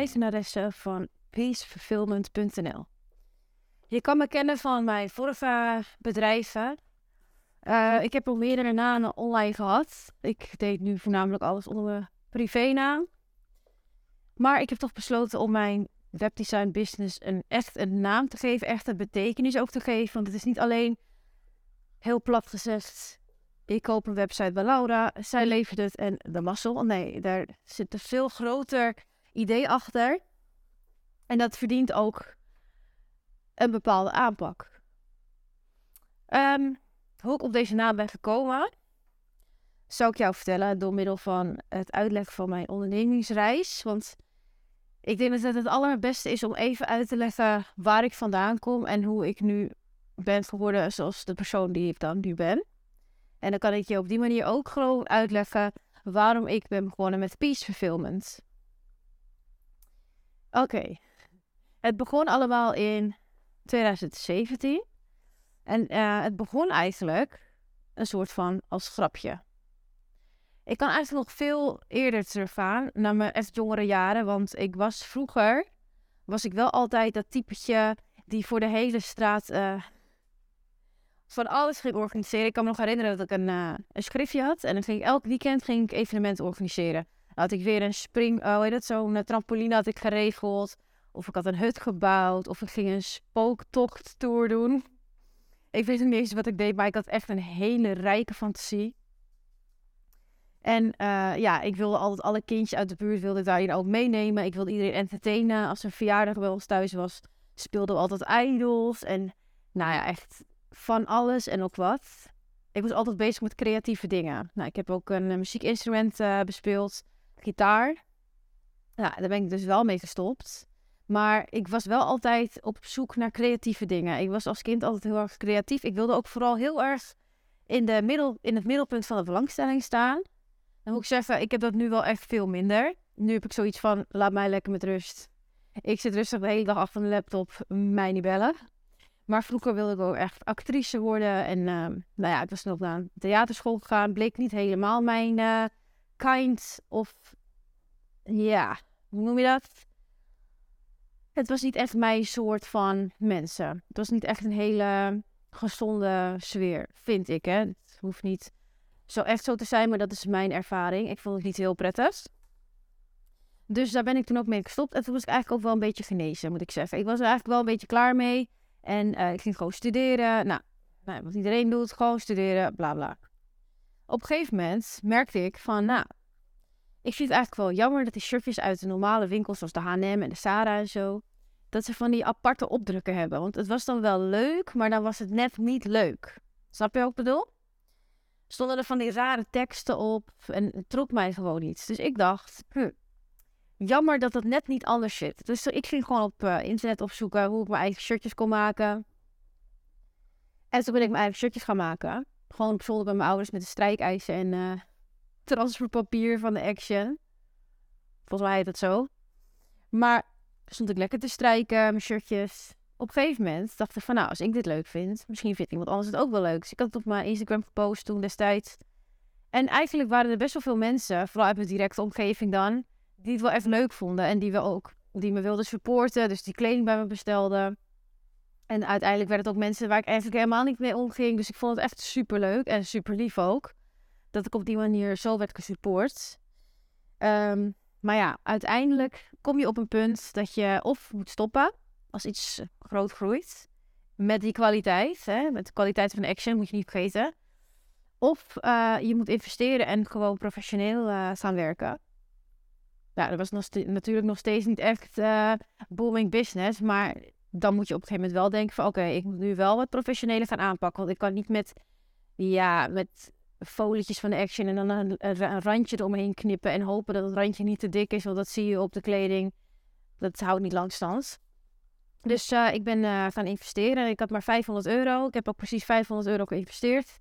eigenaresse van peacefulfillment.nl. Je kan me kennen van mijn vorige bedrijven. Uh, ik heb al meerdere namen online gehad. Ik deed nu voornamelijk alles onder mijn privénaam. Maar ik heb toch besloten om mijn webdesign business een, echt een naam te geven, echt een betekenis ook te geven. Want het is niet alleen heel plat gezegd, ik koop een website bij Laura, zij levert het en de mazzel. Nee, daar zit een veel groter idee achter. En dat verdient ook een bepaalde aanpak. Um, hoe ik op deze naam ben gekomen, zou ik jou vertellen door middel van het uitleggen van mijn ondernemingsreis. Want ik denk dat het het allerbeste is om even uit te leggen waar ik vandaan kom en hoe ik nu ben geworden zoals de persoon die ik dan nu ben. En dan kan ik je op die manier ook gewoon uitleggen waarom ik ben begonnen met Peace Fulfillment. Oké, het begon allemaal in 2017. En uh, het begon eigenlijk een soort van als grapje. Ik kan eigenlijk nog veel eerder teruggaan naar mijn echt jongere jaren. Want ik was vroeger, was ik wel altijd dat typetje die voor de hele straat uh, van alles ging organiseren. Ik kan me nog herinneren dat ik een, uh, een schriftje had. En dan ging ik elk weekend ging ik evenementen organiseren. Had ik weer een spring, oh heet dat, zo'n trampoline had ik geregeld. Of ik had een hut gebouwd. Of ik ging een spooktocht tour doen. Ik weet niet eens wat ik deed, maar ik had echt een hele rijke fantasie. En uh, ja, ik wilde altijd alle kindjes uit de buurt wilde daarin ook meenemen. Ik wilde iedereen entertainen. Als er verjaardag bij ons thuis was, speelden we altijd idols. En nou ja, echt van alles en ook wat. Ik was altijd bezig met creatieve dingen. Nou, ik heb ook een muziekinstrument bespeeld, gitaar. Nou, daar ben ik dus wel mee gestopt. Maar ik was wel altijd op zoek naar creatieve dingen. Ik was als kind altijd heel erg creatief. Ik wilde ook vooral heel erg in, de middel, in het middelpunt van de belangstelling staan. Dan moet ik zeggen, ik heb dat nu wel echt veel minder. Nu heb ik zoiets van, laat mij lekker met rust. Ik zit rustig de hele dag achter de laptop, mij niet bellen. Maar vroeger wilde ik ook echt actrice worden. En uh, nou ja, ik was nog naar een theaterschool gegaan. Bleek niet helemaal mijn uh, kind of... Ja, hoe noem je dat? Het was niet echt mijn soort van mensen. Het was niet echt een hele gezonde sfeer, vind ik. Hè? Het hoeft niet zo echt zo te zijn, maar dat is mijn ervaring. Ik vond het niet heel prettig. Dus daar ben ik toen ook mee gestopt. En toen was ik eigenlijk ook wel een beetje genezen, moet ik zeggen. Ik was er eigenlijk wel een beetje klaar mee. En uh, ik ging gewoon studeren. Nou, nou, wat iedereen doet, gewoon studeren, bla bla. Op een gegeven moment merkte ik van, nou, ik vind het eigenlijk wel jammer dat die shirtjes uit de normale winkels, zoals de H&M en de Sarah en zo, dat ze van die aparte opdrukken hebben. Want het was dan wel leuk, maar dan was het net niet leuk. Snap je wat ik bedoel? Stonden er van die rare teksten op en het trok mij gewoon niet. Dus ik dacht, hm, jammer dat het net niet anders zit. Dus ik ging gewoon op uh, internet opzoeken hoe ik mijn eigen shirtjes kon maken. En toen ben ik mijn eigen shirtjes gaan maken. Gewoon op zolder bij mijn ouders met de strijkijzer en uh, transferpapier van de Action. Volgens mij heet het zo. Maar stond ik lekker te strijken, mijn shirtjes. Op een gegeven moment dacht ik van, nou, als ik dit leuk vind, misschien vindt iemand anders het ook wel leuk. Dus ik had het op mijn Instagram gepost toen destijds. En eigenlijk waren er best wel veel mensen, vooral uit mijn directe omgeving dan, die het wel even leuk vonden. En die, we ook, die me wilden supporten, dus die kleding bij me bestelden. En uiteindelijk werden het ook mensen waar ik eigenlijk helemaal niet mee omging. Dus ik vond het echt super leuk en super lief ook. Dat ik op die manier zo werd gesupport. Um, maar ja, uiteindelijk kom je op een punt dat je of moet stoppen als iets groot groeit. Met die kwaliteit, hè, met de kwaliteit van de action, moet je niet vergeten. Of uh, je moet investeren en gewoon professioneel uh, gaan werken. Ja, dat was nog natuurlijk nog steeds niet echt uh, booming business. Maar dan moet je op een gegeven moment wel denken van... Oké, ik moet nu wel wat professioneler gaan aanpakken. Want ik kan niet met, ja, met folietjes van de action en dan een, een, randje eromheen knippen en hopen dat het randje niet te dik is, want dat zie je op de kleding. Dat houdt niet lang stand. Dus uh, ik ben uh, gaan investeren. Ik had maar 500 euro. Ik heb ook precies 500 euro geïnvesteerd.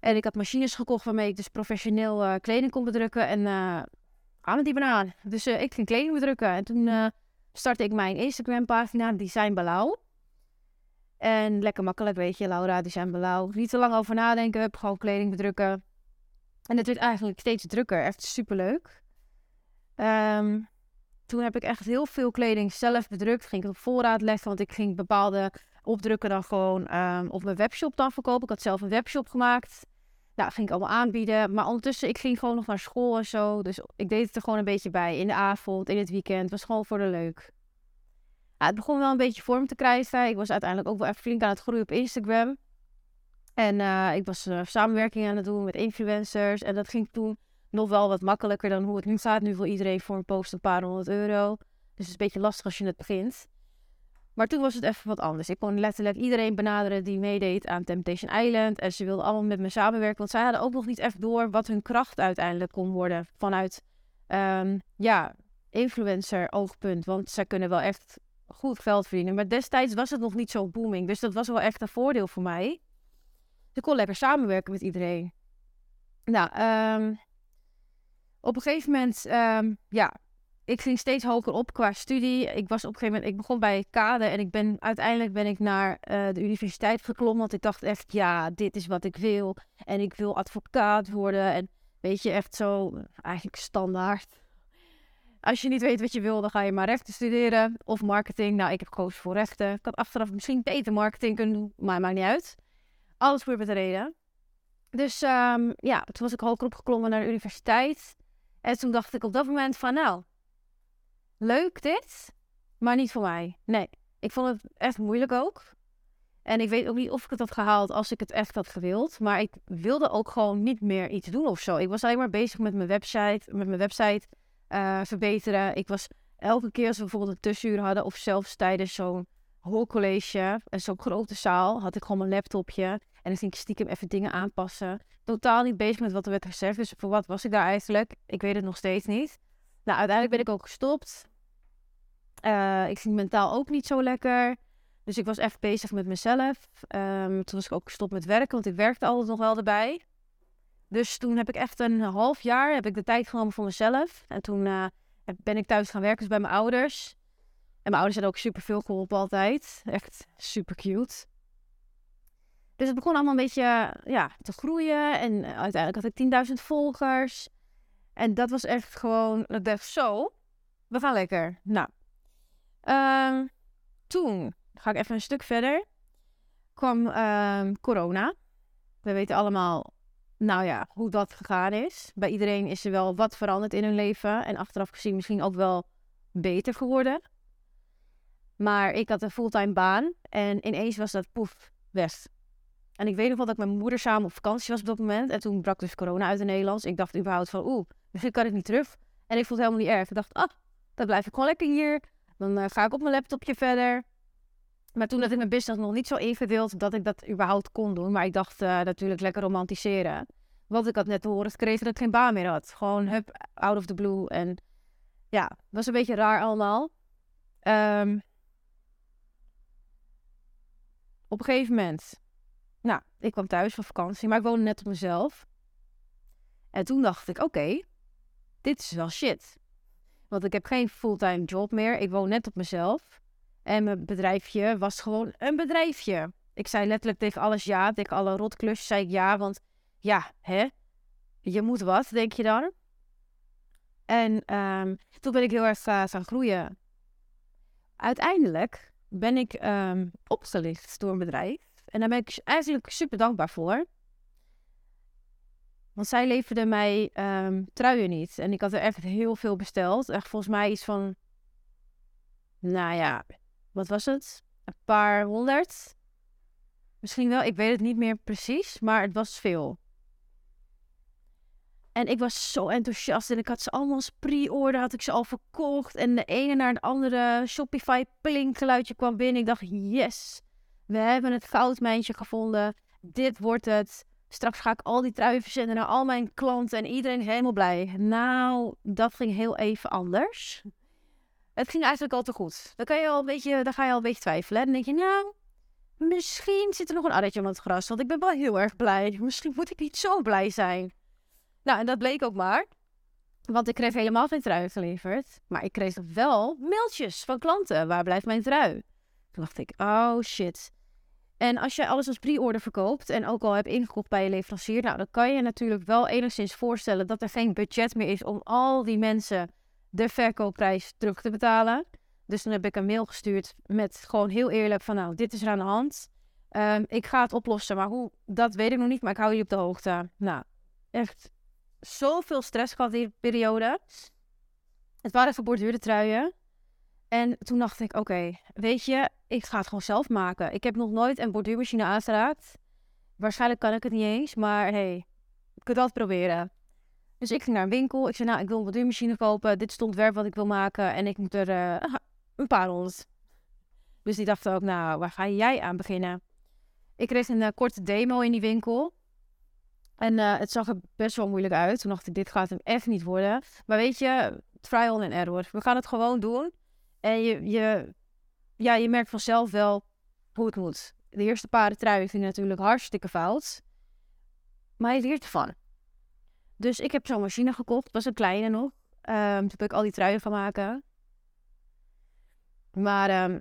En ik had machines gekocht waarmee ik dus professioneel uh, kleding kon bedrukken. En aan met die banaan. Dus ik ging kleding bedrukken. En toen startte ik mijn Instagram pagina Design Belau. En lekker makkelijk, weet je, Laura, die zijn blauw. Niet te lang over nadenken, heb gewoon kleding bedrukken. En het werd eigenlijk steeds drukker, echt superleuk. Um, toen heb ik echt heel veel kleding zelf bedrukt. Ging ik op voorraad leggen, want ik ging bepaalde opdrukken dan gewoon um, op mijn webshop dan verkopen. Ik had zelf een webshop gemaakt. Nou, ging ik allemaal aanbieden. Maar ondertussen, ik ging gewoon nog naar school en zo. Dus ik deed het er gewoon een beetje bij. In de avond, in het weekend. Het was gewoon voor de leuk. het begon wel een beetje vorm te krijgen. Ik was uiteindelijk ook wel even flink aan het groeien op Instagram. En uh, ik was uh, samenwerking aan het doen met influencers. En dat ging toen nog wel wat makkelijker dan hoe het nu gaat. Nu wil iedereen voor een post een paar honderd euro. Dus het is een beetje lastig als je het begint. Maar toen was het even wat anders. Ik kon letterlijk iedereen benaderen die meedeed aan Temptation Island. En ze wilden allemaal met me samenwerken. Want zij hadden ook nog niet echt door wat hun kracht uiteindelijk kon worden. Vanuit, um, ja, influencer oogpunt. Want zij kunnen wel echt goed geld verdienen. Maar destijds was het nog niet zo booming. Dus dat was wel echt een voordeel voor mij. Ik kon lekker samenwerken met iedereen. Nou, um, op een gegeven moment, um, ja, ik ging steeds hoger op qua studie. Ik was op een gegeven moment, ik begon bij Kade en ik ben uiteindelijk ben ik naar uh, de universiteit geklommen. Want ik dacht echt, ja, dit is wat ik wil. En ik wil advocaat worden. En weet je, echt zo, eigenlijk standaard. Als je niet weet wat je wil, dan ga je maar rechten studeren. Of marketing. Nou, ik heb gekozen voor rechten. Ik had achteraf misschien beter marketing kunnen doen, maar maakt niet uit. Alles voor met de reden. Dus um, ja, toen was ik hoger opgeklommen naar de universiteit. En toen dacht ik op dat moment van, nou, leuk dit, maar niet voor mij. Nee, ik vond het echt moeilijk ook. En ik weet ook niet of ik het had gehaald als ik het echt had gewild. Maar ik wilde ook gewoon niet meer iets doen of zo. Ik was alleen maar bezig met mijn website, met mijn website uh, verbeteren. Ik was elke keer als we bijvoorbeeld een tussenuur hadden, of zelfs tijdens zo'n hoorcollege en zo'n grote zaal, had ik gewoon mijn laptopje. En dan ging ik stiekem even dingen aanpassen. Totaal niet bezig met wat er werd gezegd. Dus voor wat was ik daar eigenlijk? Ik weet het nog steeds niet. Nou, uiteindelijk ben ik ook gestopt. Uh, ik ging mentaal ook niet zo lekker. Dus ik was echt bezig met mezelf. Um, toen was ik ook gestopt met werken, want ik werkte altijd nog wel erbij. Dus toen heb ik echt een half jaar heb ik de tijd genomen voor mezelf. En toen uh, ben ik thuis gaan werken dus bij mijn ouders. En mijn ouders hebben ook super veel geholpen altijd. Echt super cute. Dus het begon allemaal een beetje ja, te groeien. En uiteindelijk had ik 10.000 volgers. En dat was echt gewoon, ik dacht zo, we gaan lekker. Nou, um, toen, ga ik even een stuk verder, kwam um, corona. We weten allemaal, nou ja, hoe dat gegaan is. Bij iedereen is er wel wat veranderd in hun leven. En achteraf gezien misschien ook wel beter geworden. Maar ik had een fulltime baan en ineens was dat poef, weg. En ik weet nog wel dat mijn moeder samen op vakantie was op dat moment. En toen brak dus corona uit in Nederlands. Ik dacht überhaupt van, oeh, misschien kan ik niet terug. En ik vond het helemaal niet erg. Ik dacht, ah, dan blijf ik gewoon lekker hier. Dan uh, ga ik op mijn laptopje verder. Maar toen had ik mijn business nog niet zo ingedeeld dat ik dat überhaupt kon doen. Maar ik dacht uh, natuurlijk lekker romantiseren. Want ik had net te horen gekregen dat ik geen baan meer had. Gewoon hup, out of the blue. En ja, was een beetje raar allemaal. Um, op een gegeven moment, nou, ik kwam thuis van vakantie, maar ik woonde net op mezelf. En toen dacht ik, oké, dit is wel shit. Want ik heb geen fulltime job meer. Ik woon net op mezelf. En mijn bedrijfje was gewoon een bedrijfje. Ik zei letterlijk tegen alles ja. Tegen alle rotklusjes zei ik ja. Want ja, hè? Je moet wat, denk je dan? En um, toen ben ik heel erg uh, gaan groeien. Uiteindelijk ben ik um, opgelicht door een bedrijf. En daar ben ik eigenlijk super dankbaar voor. Want zij leverden mij um, truien niet. En ik had er echt heel veel besteld. Echt volgens mij iets van, nou ja, wat was het? Een paar honderd. Misschien wel, ik weet het niet meer precies, maar het was veel. En ik was zo enthousiast en ik had ze allemaal als pre-order, had ik ze al verkocht. En de ene naar de andere Shopify plink geluidje kwam binnen. Ik dacht, yes, we hebben het goudmijntje gevonden. Dit wordt het. Straks ga ik al die truien verzenden naar al mijn klanten en iedereen helemaal blij. Nou, dat ging heel even anders. Het ging eigenlijk al te goed. Dan, kan je al een beetje, dan ga je al een beetje twijfelen. Dan denk je, nou, misschien zit er nog een addertje op het gras. Want ik ben wel heel erg blij. Misschien moet ik niet zo blij zijn. Nou, en dat bleek ook maar. Want ik kreeg helemaal geen trui geleverd. Maar ik kreeg wel mailtjes van klanten. Waar blijft mijn trui? Toen dacht ik, oh shit. En als je alles als pre-order verkoopt en ook al hebt ingekocht bij je leverancier, nou, dan kan je natuurlijk wel enigszins voorstellen dat er geen budget meer is om al die mensen de verkoopprijs terug te betalen. Dus toen heb ik een mail gestuurd met gewoon heel eerlijk van nou, dit is er aan de hand. Ehm, ik ga het oplossen, maar hoe, dat weet ik nog niet, maar ik hou je op de hoogte. Nou, echt zoveel stress gehad die periode. Het waren geborduurde truien. En toen dacht ik, oké, weet je, ik ga het gewoon zelf maken. Ik heb nog nooit een borduurmachine aangeraakt. Waarschijnlijk kan ik het niet eens, maar hey, ik kan dat proberen. Dus ik ging naar een winkel. Ik zei, nou, ik wil een borduurmachine kopen. Dit is het ontwerp wat ik wil maken. En ik moet er uh, een paar rond. Dus die dachten ook, nou, waar ga jij aan beginnen? Ik kreeg een uh, korte demo in die winkel. En uh, het zag er best wel moeilijk uit. Toen dacht ik, dit gaat hem echt niet worden. Maar weet je, trial and error. We gaan het gewoon doen. En je, ja, je merkt vanzelf wel hoe het moet. De eerste paar truien vind ik natuurlijk hartstikke fout. Maar je leert ervan. Dus ik heb zo'n machine gekocht. was een kleine nog. Um, toen heb ik al die truien van maken. Maar um,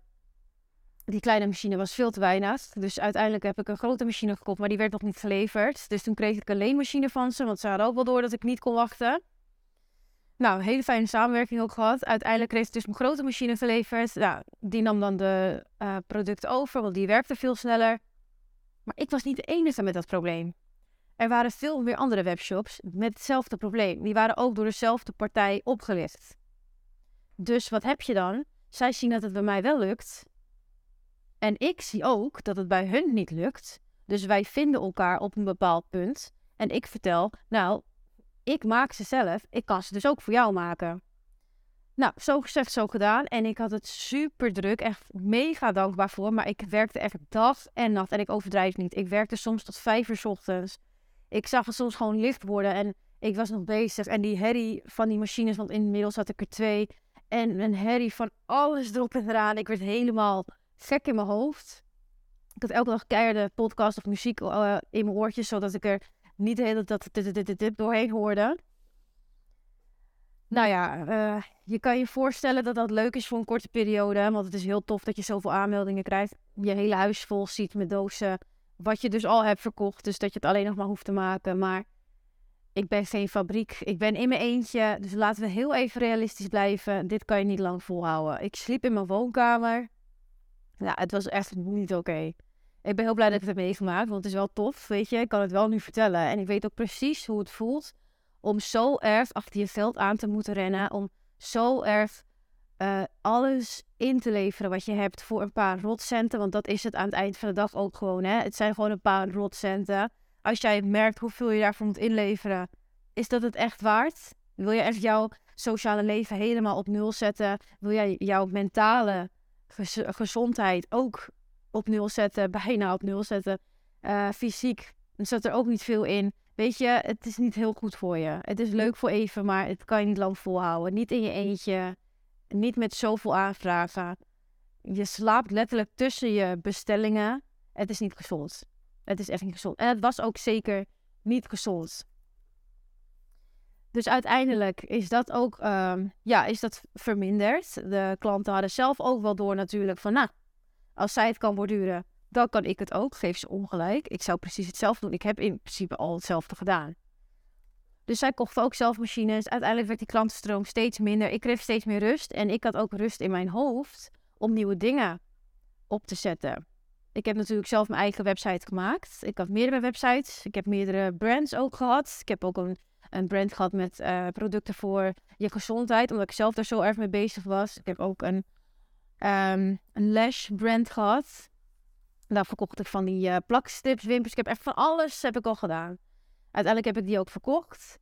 die kleine machine was veel te weinig. Dus uiteindelijk heb ik een grote machine gekocht, maar die werd nog niet geleverd. Dus toen kreeg ik een leenmachine van ze, want ze hadden ook wel door dat ik niet kon wachten. Nou, hele fijne samenwerking ook gehad. Uiteindelijk kreeg ik dus mijn grote machine geleverd. Nou, die nam dan de uh, producten over, want die werkte veel sneller. Maar ik was niet de enige met dat probleem. Er waren veel meer andere webshops met hetzelfde probleem. Die waren ook door dezelfde partij opgelicht. Dus wat heb je dan? Zij zien dat het bij mij wel lukt. En ik zie ook dat het bij hun niet lukt. Dus wij vinden elkaar op een bepaald punt. En ik vertel, nou, ik maak ze zelf. Ik kan ze dus ook voor jou maken. Nou, zo gezegd, zo gedaan. En ik had het super druk. Echt mega dankbaar voor. Maar ik werkte echt dag en nacht. En ik overdrijf niet. Ik werkte soms tot vijf uur ochtends. Ik zag het soms gewoon licht worden. En ik was nog bezig. En die herrie van die machines, want inmiddels had ik er twee. En een herrie van alles erop en eraan. Ik werd helemaal gek in mijn hoofd. Ik had elke dag keiharde podcast of muziek uh, in mijn oortjes, zodat ik er niet de hele tijd dit, doorheen hoorde. Nou ja, uh, je kan je voorstellen dat dat leuk is voor een korte periode. Want het is heel tof dat je zoveel aanmeldingen krijgt. Je hele huis vol ziet met dozen. Wat je dus al hebt verkocht. Dus dat je het alleen nog maar hoeft te maken. Maar ik ben geen fabriek. Ik ben in mijn eentje. Dus laten we heel even realistisch blijven. Dit kan je niet lang volhouden. Ik sliep in mijn woonkamer. Ja, het was echt niet oké. Ik ben heel blij dat ik het heb meegemaakt, want het is wel tof, weet je. Ik kan het wel nu vertellen. En ik weet ook precies hoe het voelt om zo erg achter je veld aan te moeten rennen. Om zo erg uh, alles in te leveren wat je hebt voor een paar rotcenten. Want dat is het aan het eind van de dag ook gewoon, hè. Het zijn gewoon een paar rotcenten. Als jij merkt hoeveel je daarvoor moet inleveren, is dat het echt waard? Wil je echt jouw sociale leven helemaal op nul zetten? Wil jij jouw mentale gezondheid ook op nul zetten, bijna op nul zetten. Uh, fysiek zat er ook niet veel in. Weet je, het is niet heel goed voor je. Het is leuk voor even, maar het kan je niet lang volhouden. Niet in je eentje, niet met zoveel aanvragen. Je slaapt letterlijk tussen je bestellingen. Het is niet gezond. Het is echt niet gezond. En het was ook zeker niet gezond. Dus uiteindelijk is dat ook um, ja, is dat verminderd. De klanten hadden zelf ook wel door natuurlijk van, nou, als zij het kan borduren, dan kan ik het ook. Geef ze ongelijk. Ik zou precies hetzelfde doen. Ik heb in principe al hetzelfde gedaan. Dus zij kochten ook zelf machines. Uiteindelijk werd die klantenstroom steeds minder. Ik kreeg steeds meer rust. En ik had ook rust in mijn hoofd om nieuwe dingen op te zetten. Ik heb natuurlijk zelf mijn eigen website gemaakt. Ik had meerdere websites. Ik heb meerdere brands ook gehad. Ik heb ook een een brand gehad met uh, producten voor je gezondheid, omdat ik zelf daar zo erg mee bezig was. Ik heb ook een, um, een lash brand gehad. Daar verkocht ik van die uh, plakstips, wimpers. Ik heb echt van alles heb ik al gedaan. Uiteindelijk heb ik die ook verkocht.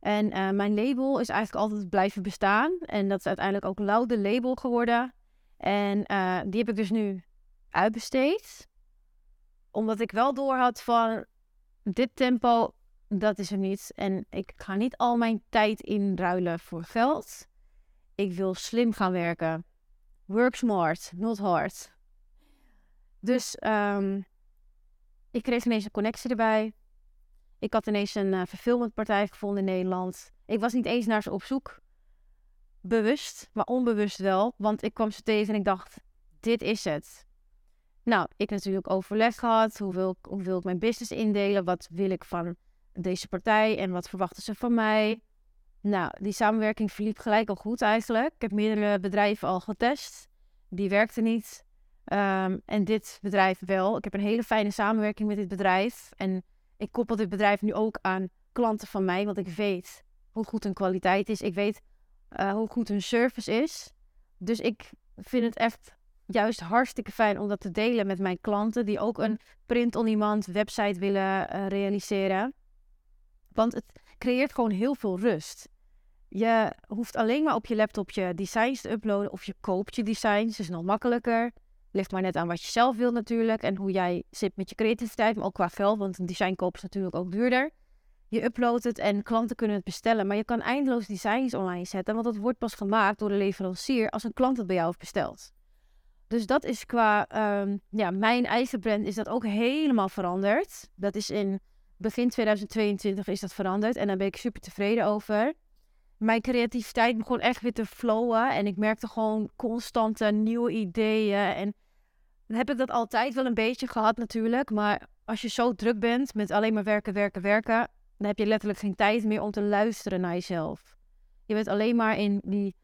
En uh, mijn label is eigenlijk altijd blijven bestaan. En dat is uiteindelijk ook Laude Label geworden. En die heb ik dus nu uitbesteed. Omdat ik wel door had van dit tempo dat is er niet. En ik ga niet al mijn tijd inruilen voor geld. Ik wil slim gaan werken. Work smart, not hard. Dus um, ik kreeg ineens een connectie erbij. Ik had ineens een uh, verfilmmentpartij gevonden in Nederland. Ik was niet eens naar ze op zoek. Bewust, maar onbewust wel. Want ik kwam ze tegen en ik dacht, dit is het. Nou, ik natuurlijk overleg gehad. Hoe wil, hoe wil ik mijn business indelen? Wat wil ik van deze partij en wat verwachten ze van mij. Nou, die samenwerking verliep gelijk al goed eigenlijk. Ik heb meerdere bedrijven al getest. Die werkte niet. Ehm, en dit bedrijf wel. Ik heb een hele fijne samenwerking met dit bedrijf. En ik koppel dit bedrijf nu ook aan klanten van mij, want ik weet hoe goed hun kwaliteit is. Ik weet uh, hoe goed hun service is. Dus ik vind het echt juist hartstikke fijn om dat te delen met mijn klanten die ook een print-on-demand website willen uh, realiseren. Want het creëert gewoon heel veel rust. Je hoeft alleen maar op je laptop je designs te uploaden of je koopt je designs. Is nog makkelijker. Ligt maar net aan wat je zelf wilt natuurlijk en hoe jij zit met je creativiteit, maar ook qua geld, want een design kopen is natuurlijk ook duurder. Je uploadt het en klanten kunnen het bestellen, maar je kan eindeloos designs online zetten, want dat wordt pas gemaakt door de leverancier als een klant het bij jou heeft besteld. Dus dat is qua um, ja, mijn eigen brand is dat ook helemaal veranderd. Dat is in begin 2022 is dat veranderd en daar ben ik super tevreden over. Mijn creativiteit begon echt weer te flowen en ik merkte gewoon constante nieuwe ideeën. En dan heb ik dat altijd wel een beetje gehad natuurlijk, maar als je zo druk bent met alleen maar werken, werken, werken, dan heb je letterlijk geen tijd meer om te luisteren naar jezelf. Je bent alleen maar in die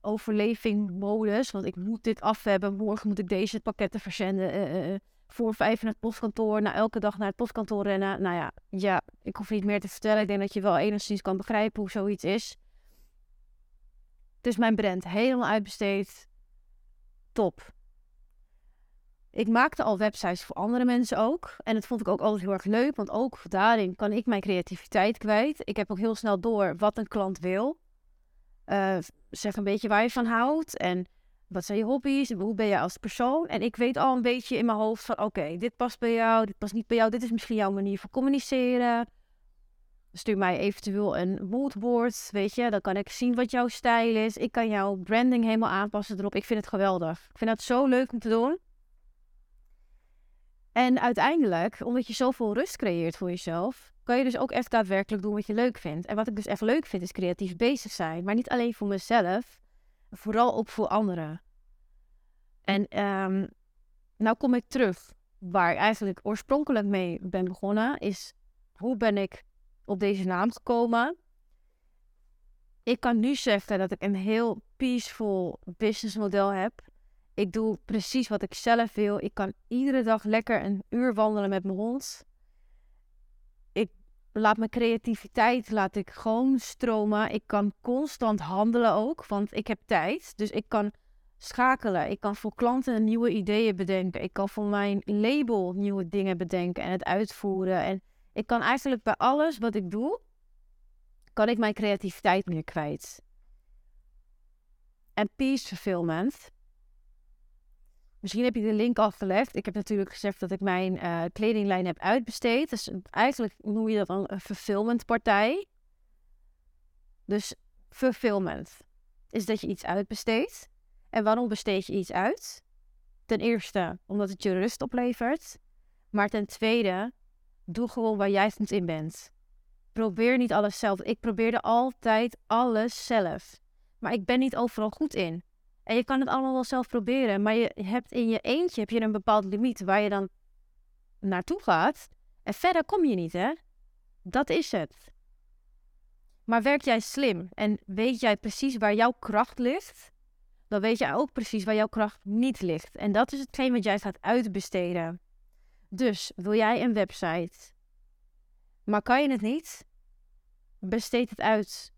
overleving-modus. Want ik moet dit af hebben. Morgen moet ik deze pakketten verzenden. Uh, uh, voor vijf naar het postkantoor. Na elke dag naar het postkantoor rennen. Nou ja, ja, ik hoef niet meer te vertellen. Ik denk dat je wel enigszins kan begrijpen hoe zoiets is. Dus mijn brand helemaal uitbesteed. Top. Ik maakte al websites voor andere mensen ook. En dat vond ik ook altijd heel erg leuk. Want ook daarin kan ik mijn creativiteit kwijt. Ik heb ook heel snel door wat een klant wil. Uh, zeg een beetje waar je van houdt. En wat zijn je hobby's? Hoe ben je als persoon? En ik weet al een beetje in mijn hoofd van... Oké, dit past bij jou, dit past niet bij jou. Dit is misschien jouw manier van communiceren. Stuur mij eventueel een moodboard, weet je. Dan kan ik zien wat jouw stijl is. Ik kan jouw branding helemaal aanpassen erop. Ik vind het geweldig. Ik vind het zo leuk om te doen. En uiteindelijk, omdat je zoveel rust creëert voor jezelf, kan je dus ook echt daadwerkelijk doen wat je leuk vindt. En wat ik dus echt leuk vind, is creatief bezig zijn. Maar niet alleen voor mezelf, vooral ook voor anderen. En um, nou kom ik terug waar ik eigenlijk oorspronkelijk mee ben begonnen, is hoe ben ik op deze naam gekomen? Ik kan nu zeggen dat ik een heel peaceful businessmodel heb. Ik doe precies wat ik zelf wil. Ik kan iedere dag lekker een uur wandelen met mijn hond. Ik laat mijn creativiteit laat ik gewoon stromen. Ik kan constant handelen ook, want ik heb tijd. Dus ik kan schakelen. Ik kan voor klanten nieuwe ideeën bedenken. Ik kan voor mijn label nieuwe dingen bedenken en het uitvoeren. En ik kan eigenlijk bij alles wat ik doe, kan ik mijn creativiteit meer kwijt. En peace fulfillment Misschien heb je de link al gelegd. Ik heb natuurlijk gezegd dat ik mijn uh, kledinglijn heb uitbesteed. Dus eigenlijk noem je dat een fulfillment partij. Dus fulfillment is dat je iets uitbesteedt. En waarom besteed je iets uit? Ten eerste omdat het je rust oplevert. Maar ten tweede, doe gewoon waar jij goed in bent. Probeer niet alles zelf. Ik probeerde altijd alles zelf. Maar ik ben niet overal goed in. En je kan het allemaal wel zelf proberen, maar je hebt in je eentje heb je een bepaald limiet waar je dan naartoe gaat. En verder kom je niet, hè? Dat is het. Maar werk jij slim en weet jij precies waar jouw kracht ligt, dan weet jij ook precies waar jouw kracht niet ligt. En dat is hetgeen wat jij gaat uitbesteden. Dus wil jij een website, maar kan je het niet? Besteed het uit.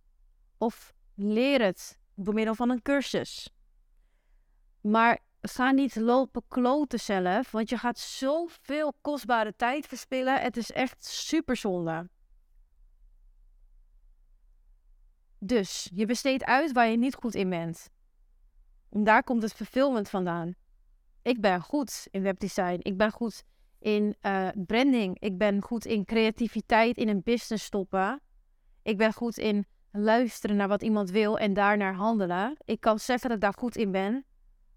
Of leer het door middel van een cursus. Maar ga niet lopen kloten zelf, want je gaat zoveel kostbare tijd verspillen. Het is echt super zonde. Dus je besteedt uit waar je niet goed in bent. En daar komt het fulfillment vandaan. Ik ben goed in webdesign. Ik ben goed in uh, branding. Ik ben goed in creativiteit in een business stoppen. Ik ben goed in luisteren naar wat iemand wil en daarnaar handelen. Ik kan zeggen dat ik daar goed in ben.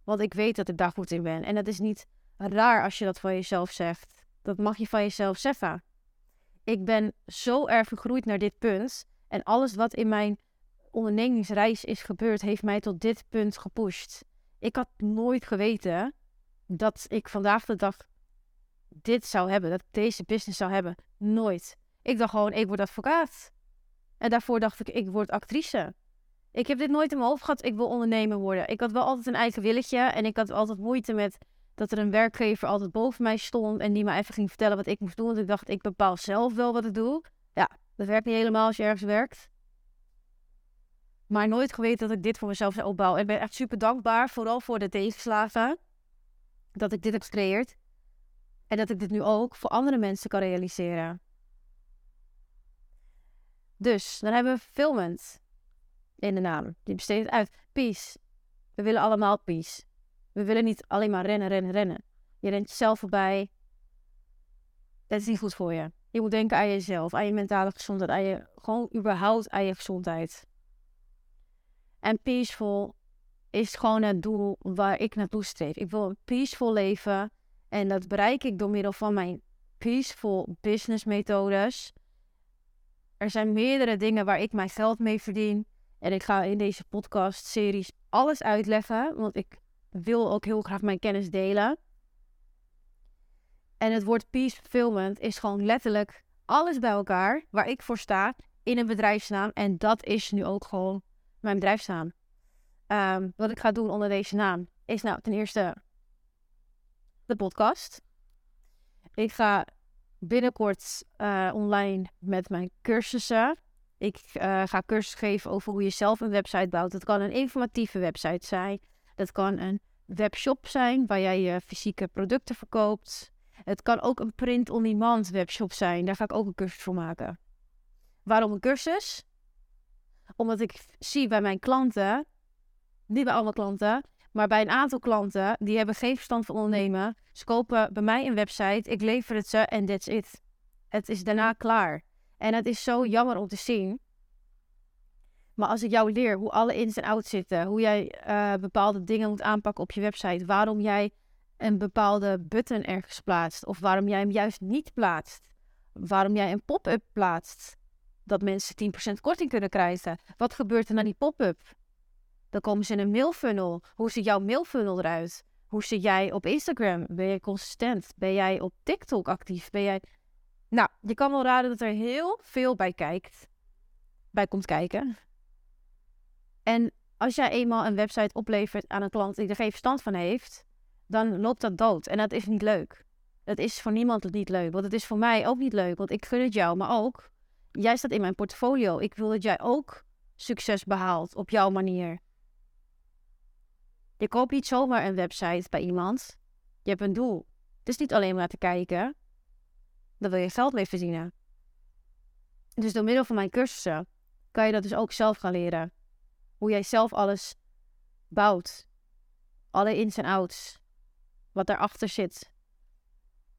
Want ik weet dat ik daar goed in ben. En dat is niet raar als je dat van jezelf zegt. Dat mag je van jezelf zeggen. Ik ben zo erg gegroeid naar dit punt. En alles wat in mijn ondernemingsreis is gebeurd, heeft mij tot dit punt gepusht. Ik had nooit geweten dat ik vandaag de dag dit zou hebben. Dat ik deze business zou hebben. Nooit. Ik dacht gewoon, ik word advocaat. En daarvoor dacht ik, ik word actrice. Ik heb dit nooit in mijn hoofd gehad, ik wil ondernemer worden. Ik had wel altijd een eigen willetje en ik had altijd moeite met dat er een werkgever altijd boven mij stond en die me even ging vertellen wat ik moest doen. Want ik dacht, ik bepaal zelf wel wat ik doe. Ja, dat werkt niet helemaal als je ergens werkt. Maar nooit geweten dat ik dit voor mezelf zou opbouwen. Ik ben echt super dankbaar, vooral voor de tegenslagen, dat ik dit heb gecreëerd. En dat ik dit nu ook voor andere mensen kan realiseren. Dus, dan hebben we filmend in de naam. Die besteedt het uit. Peace. We willen allemaal peace. We willen niet alleen maar rennen, rennen, rennen. Je rent jezelf voorbij. Dat is niet goed voor je. Je moet denken aan jezelf, aan je mentale gezondheid, aan je, gewoon überhaupt aan je gezondheid. En peaceful is gewoon het doel waar ik naartoe streef. Ik wil een peaceful leven en dat bereik ik door middel van mijn peaceful business methodes. Er zijn meerdere dingen waar ik mijn geld mee verdien. En ik ga in deze podcast-series alles uitleggen, want ik wil ook heel graag mijn kennis delen. En het woord peace fulfillment is gewoon letterlijk alles bij elkaar waar ik voor sta in een bedrijfsnaam. En dat is nu ook gewoon mijn bedrijfsnaam. Um, wat ik ga doen onder deze naam is nou ten eerste de podcast. Ik ga binnenkort uh, online met mijn cursussen. Ik uh, ga cursus geven over hoe je zelf een website bouwt. Dat kan een informatieve website zijn. Dat kan een webshop zijn waar jij je fysieke producten verkoopt. Het kan ook een print-on-demand webshop zijn. Daar ga ik ook een cursus voor maken. Waarom een cursus? Omdat ik zie bij mijn klanten, niet bij alle klanten, maar bij een aantal klanten, die hebben geen verstand van ondernemen. Ze kopen bij mij een website, ik lever het ze en that's it. Het is daarna klaar. En het is zo jammer om te zien. Maar als ik jou leer hoe alle ins en outs zitten, hoe jij uh, bepaalde dingen moet aanpakken op je website, waarom jij een bepaalde button ergens plaatst, of waarom jij hem juist niet plaatst, waarom jij een pop-up plaatst, dat mensen 10% korting kunnen krijgen. Wat gebeurt er na die pop-up? Dan komen ze in een mailfunnel. Hoe ziet jouw mailfunnel eruit? Hoe zit jij op Instagram? Ben je consistent? Ben jij op TikTok actief? Ben jij... Nou, je kan wel raden dat er heel veel bij kijkt. Bij komt kijken. En als jij eenmaal een website oplevert aan een klant die er geen verstand van heeft, dan loopt dat dood. En dat is niet leuk. Dat is voor niemand niet leuk. Want het is voor mij ook niet leuk. Want ik gun het jou, maar ook, jij staat in mijn portfolio. Ik wil dat jij ook succes behaalt op jouw manier. Je koopt niet zomaar een website bij iemand. Je hebt een doel. Het is niet alleen maar te kijken. Dan wil je geld mee verdienen. Dus door middel van mijn cursussen kan je dat dus ook zelf gaan leren. Hoe jij zelf alles bouwt. Alle ins en outs. Wat daarachter zit.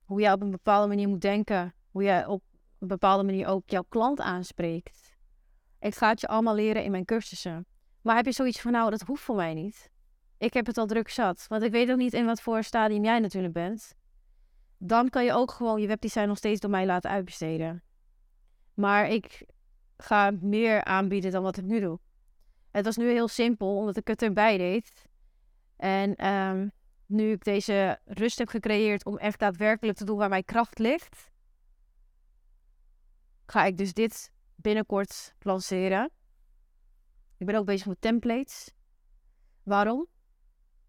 Hoe jij op een bepaalde manier moet denken. Hoe jij op een bepaalde manier ook jouw klant aanspreekt. Ik ga het je allemaal leren in mijn cursussen. Maar heb je zoiets van, nou, dat hoeft voor mij niet. Ik heb het al druk zat. Want ik weet ook niet in wat voor stadium jij natuurlijk bent. Dan kan je ook gewoon je webdesign nog steeds door mij laten uitbesteden. Maar ik ga meer aanbieden dan wat ik nu doe. Het was nu heel simpel, omdat ik het erbij deed. En um, nu ik deze rust heb gecreëerd om echt daadwerkelijk te doen waar mijn kracht ligt, ga ik dus dit binnenkort lanceren. Ik ben ook bezig met templates. Waarom?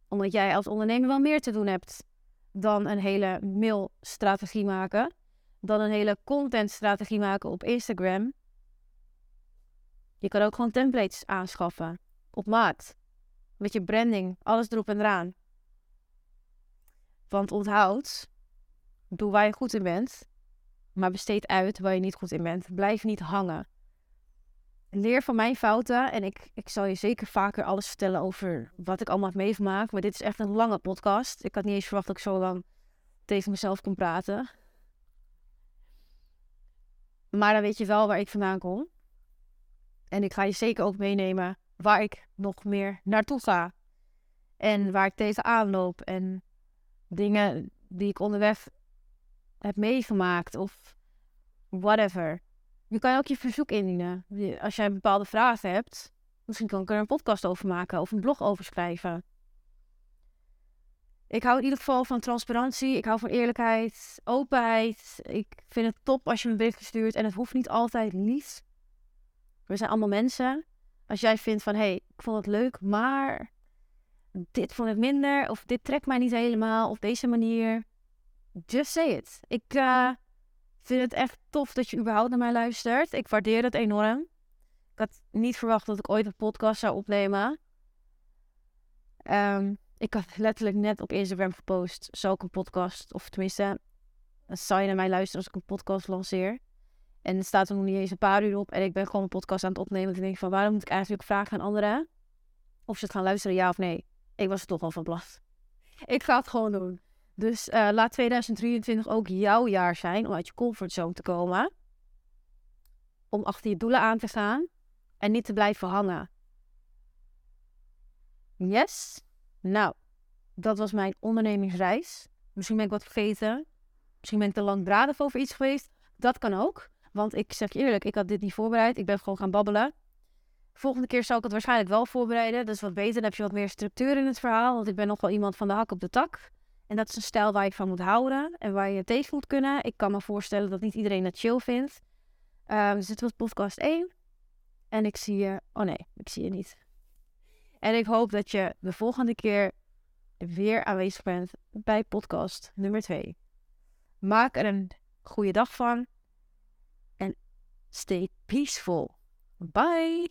Omdat jij als ondernemer wel meer te doen hebt dan een hele mailstrategie maken, dan een hele contentstrategie maken op Instagram. Je kan ook gewoon templates aanschaffen op maat. Met je branding, alles erop en eraan. Want onthoud, doe waar je goed in bent, maar besteed uit waar je niet goed in bent. Blijf niet hangen. Leer van mijn fouten en ik, ik zal je zeker vaker alles vertellen over wat ik allemaal heb meegemaakt. Maar dit is echt een lange podcast. Ik had niet eens verwacht dat ik zo lang tegen mezelf kon praten. Maar dan weet je wel waar ik vandaan kom. En ik ga je zeker ook meenemen waar ik nog meer naartoe ga. En waar ik tegenaan loop. En dingen die ik onderweg heb meegemaakt. Of whatever. Je kan ook je verzoek indienen. Als jij een bepaalde vraag hebt. Misschien kan ik er een podcast over maken. Of een blog over schrijven. Ik hou in ieder geval van transparantie. Ik hou van eerlijkheid, openheid. Ik vind het top als je me bericht stuurt. En het hoeft niet altijd lief We zijn allemaal mensen. Als jij vindt van, hé, hey, ik vond het leuk, maar dit vond ik minder, of dit trekt mij niet helemaal, of deze manier, just say it. Ik uh, vind het echt tof dat je überhaupt naar mij luistert. Ik waardeer het enorm. Ik had niet verwacht dat ik ooit een podcast zou opnemen. Um, ik had letterlijk net op Instagram gepost, zou ik een podcast, of tenminste, zou je naar mij luisteren als ik een podcast lanceer. En er staat er nog niet eens een paar uur op en ik ben gewoon een podcast aan het opnemen. Ik denk van, waarom moet ik eigenlijk vragen aan anderen of ze het gaan luisteren, ja of nee? Ik was er toch al van plan. Ik ga het gewoon doen. Dus uh, laat 2023 ook jouw jaar zijn om uit je comfortzone te komen. Om achter je doelen aan te gaan en niet te blijven hangen. Yes? Nou, dat was mijn ondernemingsreis. Misschien ben ik wat vergeten. Misschien ben ik te langdradig over iets geweest. Dat kan ook. Want ik zeg je eerlijk, ik had dit niet voorbereid. Ik ben gewoon gaan babbelen. Volgende keer zal ik het waarschijnlijk wel voorbereiden. Dat is wat beter. Dan heb je wat meer structuur in het verhaal. Want ik ben nog wel iemand van de hak op de tak. En dat is een stijl waar je van moet houden. En waar je tegen moet kunnen. Ik kan me voorstellen dat niet iedereen het chill vindt. Um, dus dit was podcast 1. En ik zie je... Oh nee, ik zie je niet. En ik hoop dat je de volgende keer weer aanwezig bent bij podcast nummer 2. Maak er een goede dag van. En stay peaceful. Bye!